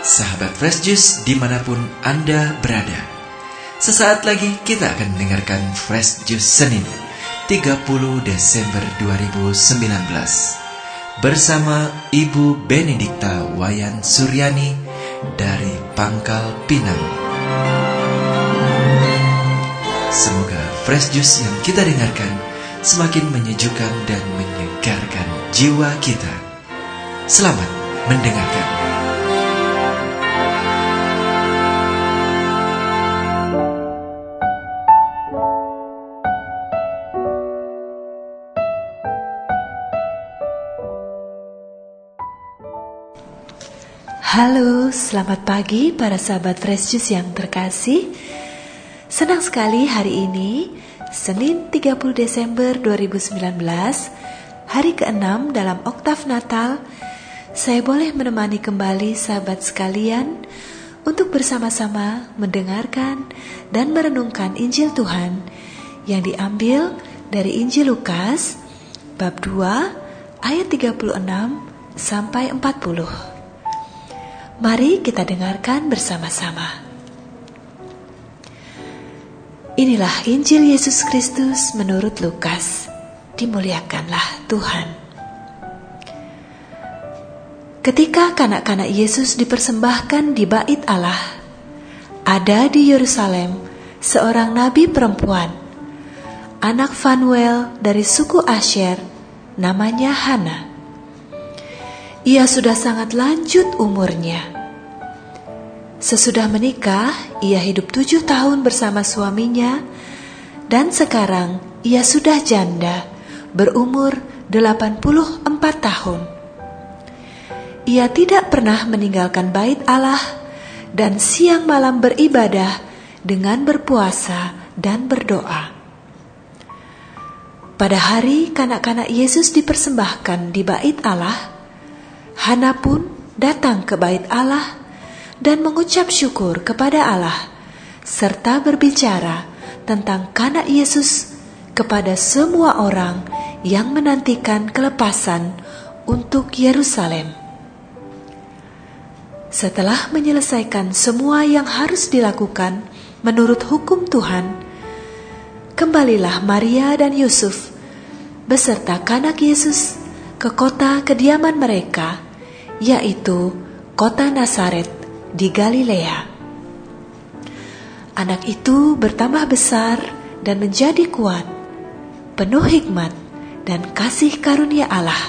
sahabat Fresh Juice di mana pun Anda berada. Sesaat lagi kita akan mendengarkan Fresh Juice Senin 30 Desember 2019 bersama Ibu Benedikta Wayan Suryani dari Pangkal Pinang. Semoga Fresh Juice yang kita dengarkan semakin menyejukkan dan menyegarkan jiwa kita. Selamat mendengarkan. Halo, selamat pagi para sahabat Fresh Juice yang terkasih. Senang sekali hari ini, Senin 30 Desember 2019, hari ke-6 dalam oktav Natal, saya boleh menemani kembali sahabat sekalian untuk bersama-sama mendengarkan dan merenungkan Injil Tuhan yang diambil dari Injil Lukas bab 2 ayat 36 sampai 40. Mari kita dengarkan bersama-sama. Inilah Injil Yesus Kristus menurut Lukas. Dimuliakanlah Tuhan. Ketika kanak-kanak Yesus dipersembahkan di bait Allah, ada di Yerusalem seorang nabi perempuan, anak Fanuel dari suku Asher, namanya Hana. Ia sudah sangat lanjut umurnya. Sesudah menikah, ia hidup tujuh tahun bersama suaminya, dan sekarang ia sudah janda, berumur 84 tahun. Ia tidak pernah meninggalkan bait Allah dan siang malam beribadah dengan berpuasa dan berdoa. Pada hari kanak-kanak Yesus dipersembahkan di bait Allah, Hana pun datang ke bait Allah dan mengucap syukur kepada Allah serta berbicara tentang kanak Yesus kepada semua orang yang menantikan kelepasan untuk Yerusalem. Setelah menyelesaikan semua yang harus dilakukan menurut hukum Tuhan, kembalilah Maria dan Yusuf beserta kanak Yesus ke kota kediaman mereka yaitu kota Nazaret di Galilea. Anak itu bertambah besar dan menjadi kuat, penuh hikmat dan kasih karunia Allah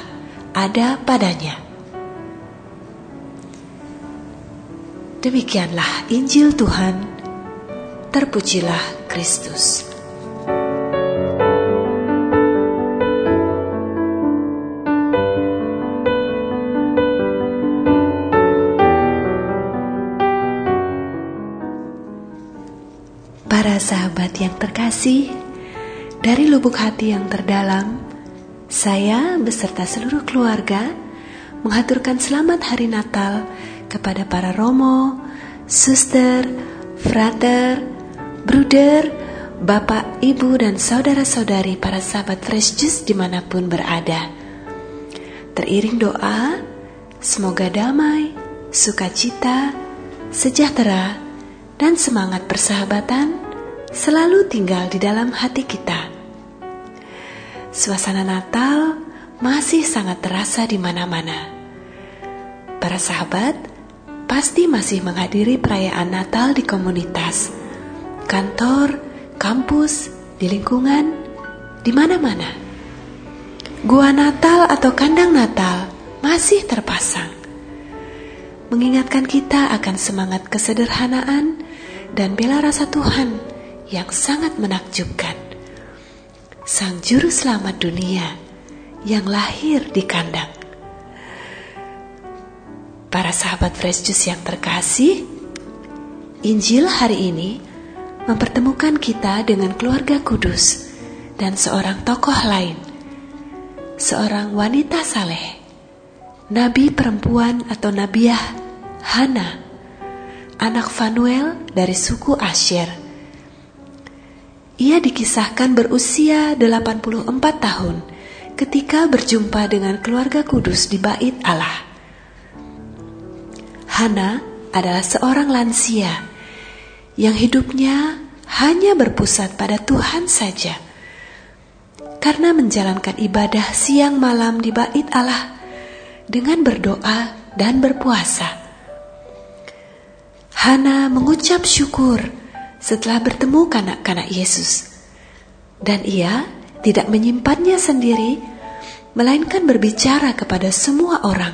ada padanya. Demikianlah Injil Tuhan. Terpujilah Kristus. Para sahabat yang terkasih, dari lubuk hati yang terdalam, saya beserta seluruh keluarga mengaturkan selamat hari Natal kepada para romo, suster, frater, bruder, bapak, ibu, dan saudara-saudari para sahabat Fresh Juice di mana pun berada. Teriring doa, semoga damai, sukacita, sejahtera, dan semangat persahabatan selalu tinggal di dalam hati kita. Suasana Natal masih sangat terasa di mana-mana. Para sahabat pasti masih menghadiri perayaan Natal di komunitas, kantor, kampus, di lingkungan, di mana-mana. Gua Natal atau kandang Natal masih terpasang, mengingatkan kita akan semangat kesederhanaan dan bela rasa Tuhan yang sangat menakjubkan. Sang Juru Selamat dunia yang lahir di kandang. Para sahabat Fresh Juice yang terkasih, Injil hari ini mempertemukan kita dengan keluarga kudus dan seorang tokoh lain, seorang wanita saleh, nabi perempuan atau nabiah Hana, anak Fanuel dari suku Asher ia dikisahkan berusia 84 tahun ketika berjumpa dengan keluarga kudus di bait Allah. Hana adalah seorang lansia yang hidupnya hanya berpusat pada Tuhan saja. Karena menjalankan ibadah siang malam di bait Allah dengan berdoa dan berpuasa. Hana mengucap syukur setelah bertemu kanak-kanak Yesus. Dan ia tidak menyimpannya sendiri, melainkan berbicara kepada semua orang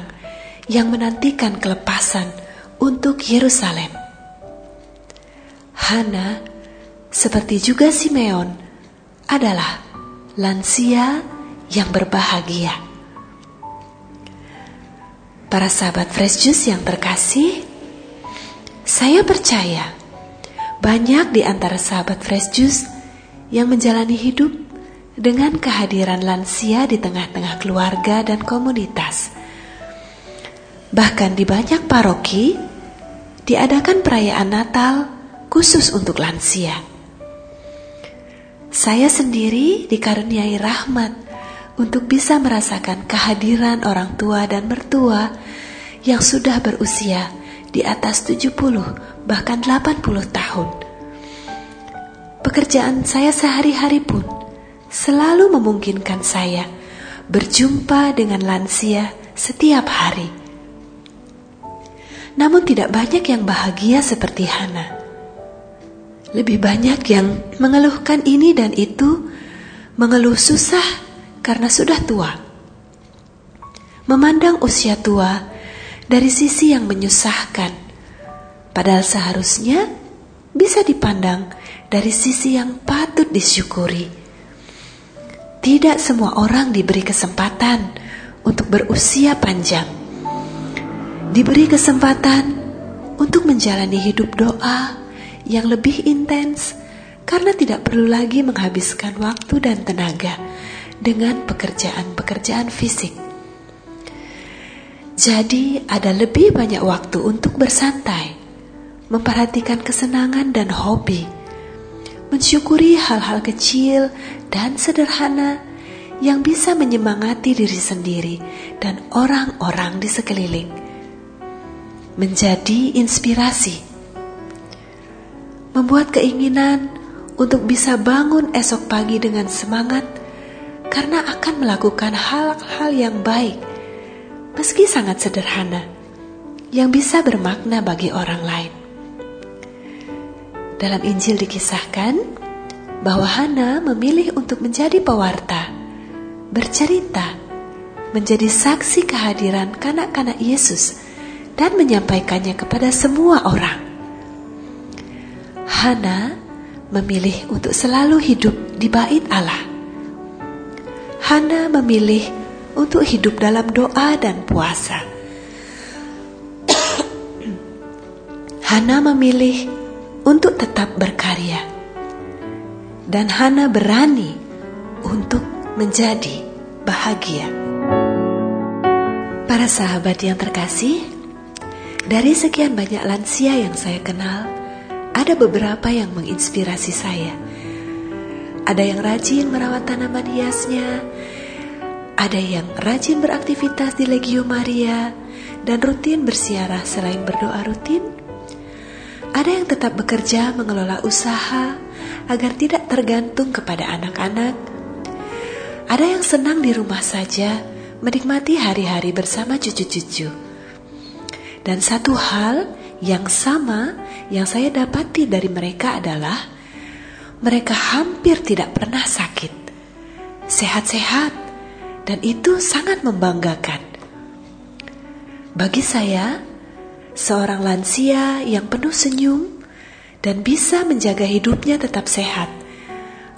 yang menantikan kelepasan untuk Yerusalem. Hana, seperti juga Simeon, adalah lansia yang berbahagia. Para sahabat Fresh Juice yang terkasih, saya percaya banyak di antara sahabat Fresh Juice yang menjalani hidup dengan kehadiran lansia di tengah-tengah keluarga dan komunitas. Bahkan di banyak paroki diadakan perayaan Natal khusus untuk lansia. Saya sendiri dikaruniai rahmat untuk bisa merasakan kehadiran orang tua dan mertua yang sudah berusia di atas 70 bahkan 80 tahun. Pekerjaan saya sehari-hari pun selalu memungkinkan saya berjumpa dengan lansia setiap hari namun tidak banyak yang bahagia seperti Hana. Lebih banyak yang mengeluhkan ini dan itu, mengeluh susah karena sudah tua. Memandang usia tua dari sisi yang menyusahkan, padahal seharusnya bisa dipandang dari sisi yang patut disyukuri. Tidak semua orang diberi kesempatan untuk berusia panjang diberi kesempatan untuk menjalani hidup doa yang lebih intens karena tidak perlu lagi menghabiskan waktu dan tenaga dengan pekerjaan-pekerjaan fisik. Jadi, ada lebih banyak waktu untuk bersantai, memperhatikan kesenangan dan hobi, mensyukuri hal-hal kecil dan sederhana yang bisa menyemangati diri sendiri dan orang-orang di sekeliling menjadi inspirasi, membuat keinginan untuk bisa bangun esok pagi dengan semangat karena akan melakukan hal-hal yang baik, meski sangat sederhana, yang bisa bermakna bagi orang lain. Dalam Injil dikisahkan bahwa Hana memilih untuk menjadi pewarta, bercerita, menjadi saksi kehadiran kanak-kanak Yesus dan menyampaikannya kepada semua orang. Hana memilih untuk selalu hidup di bait Allah. Hana memilih untuk hidup dalam doa dan puasa. Hana memilih untuk tetap berkarya. Dan Hana berani untuk menjadi bahagia. Para sahabat yang terkasih, dari sekian banyak lansia yang saya kenal, ada beberapa yang menginspirasi saya. Ada yang rajin merawat tanaman hiasnya, ada yang rajin beraktivitas di Legio Maria dan rutin bersiarah selain berdoa rutin. Ada yang tetap bekerja mengelola usaha agar tidak tergantung kepada anak-anak. Ada yang senang di rumah saja, menikmati hari-hari bersama cucu-cucu dan satu hal yang sama yang saya dapati dari mereka adalah mereka hampir tidak pernah sakit, sehat-sehat, dan itu sangat membanggakan. Bagi saya, seorang lansia yang penuh senyum dan bisa menjaga hidupnya tetap sehat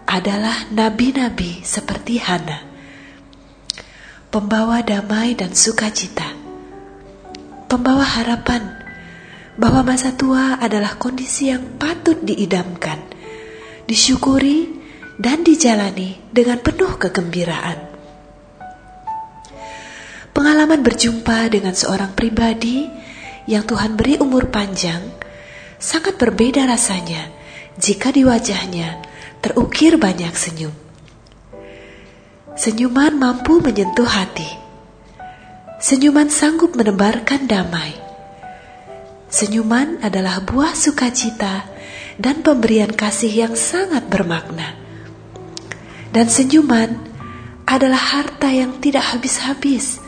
adalah nabi-nabi seperti Hana, pembawa damai dan sukacita pembawa harapan bahwa masa tua adalah kondisi yang patut diidamkan, disyukuri, dan dijalani dengan penuh kegembiraan. Pengalaman berjumpa dengan seorang pribadi yang Tuhan beri umur panjang sangat berbeda rasanya jika di wajahnya terukir banyak senyum. Senyuman mampu menyentuh hati Senyuman sanggup menebarkan damai. Senyuman adalah buah sukacita dan pemberian kasih yang sangat bermakna. Dan senyuman adalah harta yang tidak habis-habis,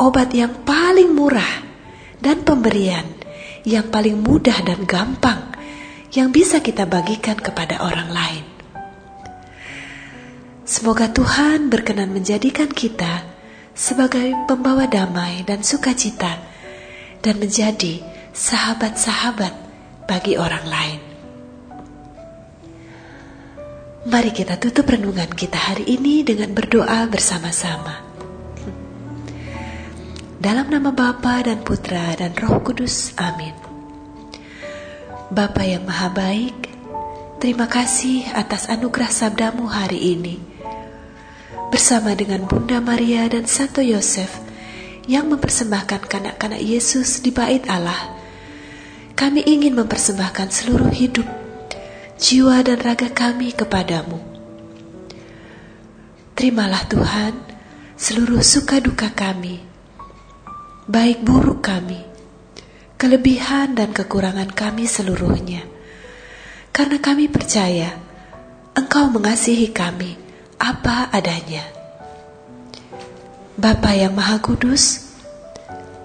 obat yang paling murah, dan pemberian yang paling mudah dan gampang yang bisa kita bagikan kepada orang lain. Semoga Tuhan berkenan menjadikan kita sebagai pembawa damai dan sukacita, dan menjadi sahabat-sahabat bagi orang lain. Mari kita tutup renungan kita hari ini dengan berdoa bersama-sama. Dalam nama Bapa dan Putra dan Roh Kudus, amin. Bapa yang Maha Baik, terima kasih atas anugerah sabdamu hari ini. Bersama dengan Bunda Maria dan Santo Yosef yang mempersembahkan kanak-kanak Yesus di bait Allah, kami ingin mempersembahkan seluruh hidup jiwa dan raga kami kepadamu. Terimalah Tuhan seluruh suka duka kami, baik buruk kami, kelebihan dan kekurangan kami seluruhnya. Karena kami percaya Engkau mengasihi kami apa adanya. Bapa yang Maha Kudus,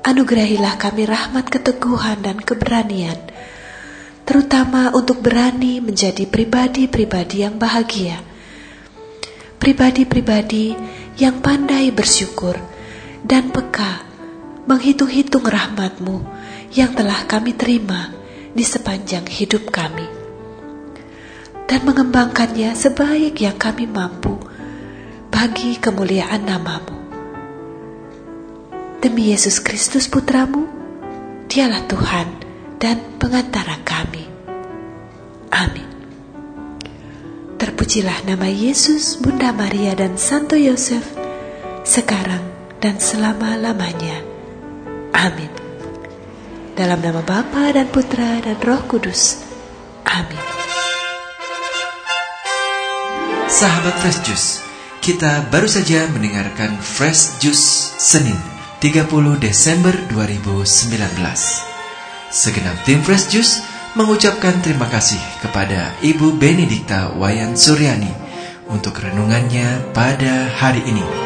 anugerahilah kami rahmat keteguhan dan keberanian terutama untuk berani menjadi pribadi-pribadi yang bahagia, pribadi-pribadi yang pandai bersyukur dan peka menghitung-hitung rahmatmu yang telah kami terima di sepanjang hidup kami, dan mengembangkannya sebaik yang kami mampu bagi kemuliaan namamu. Demi Yesus Kristus Putramu, dialah Tuhan dan pengantara kami. Amin. Terpujilah nama Yesus, Bunda Maria, dan Santo Yosef, sekarang dan selama-lamanya. Amin. Dalam nama Bapa dan Putra dan Roh Kudus. Amin. Sahabat Fresh Juice, kita baru saja mendengarkan Fresh Juice Senin 30 Desember 2019. Segenap tim Fresh Juice mengucapkan terima kasih kepada Ibu Benedikta Wayan Suryani untuk renungannya pada hari ini.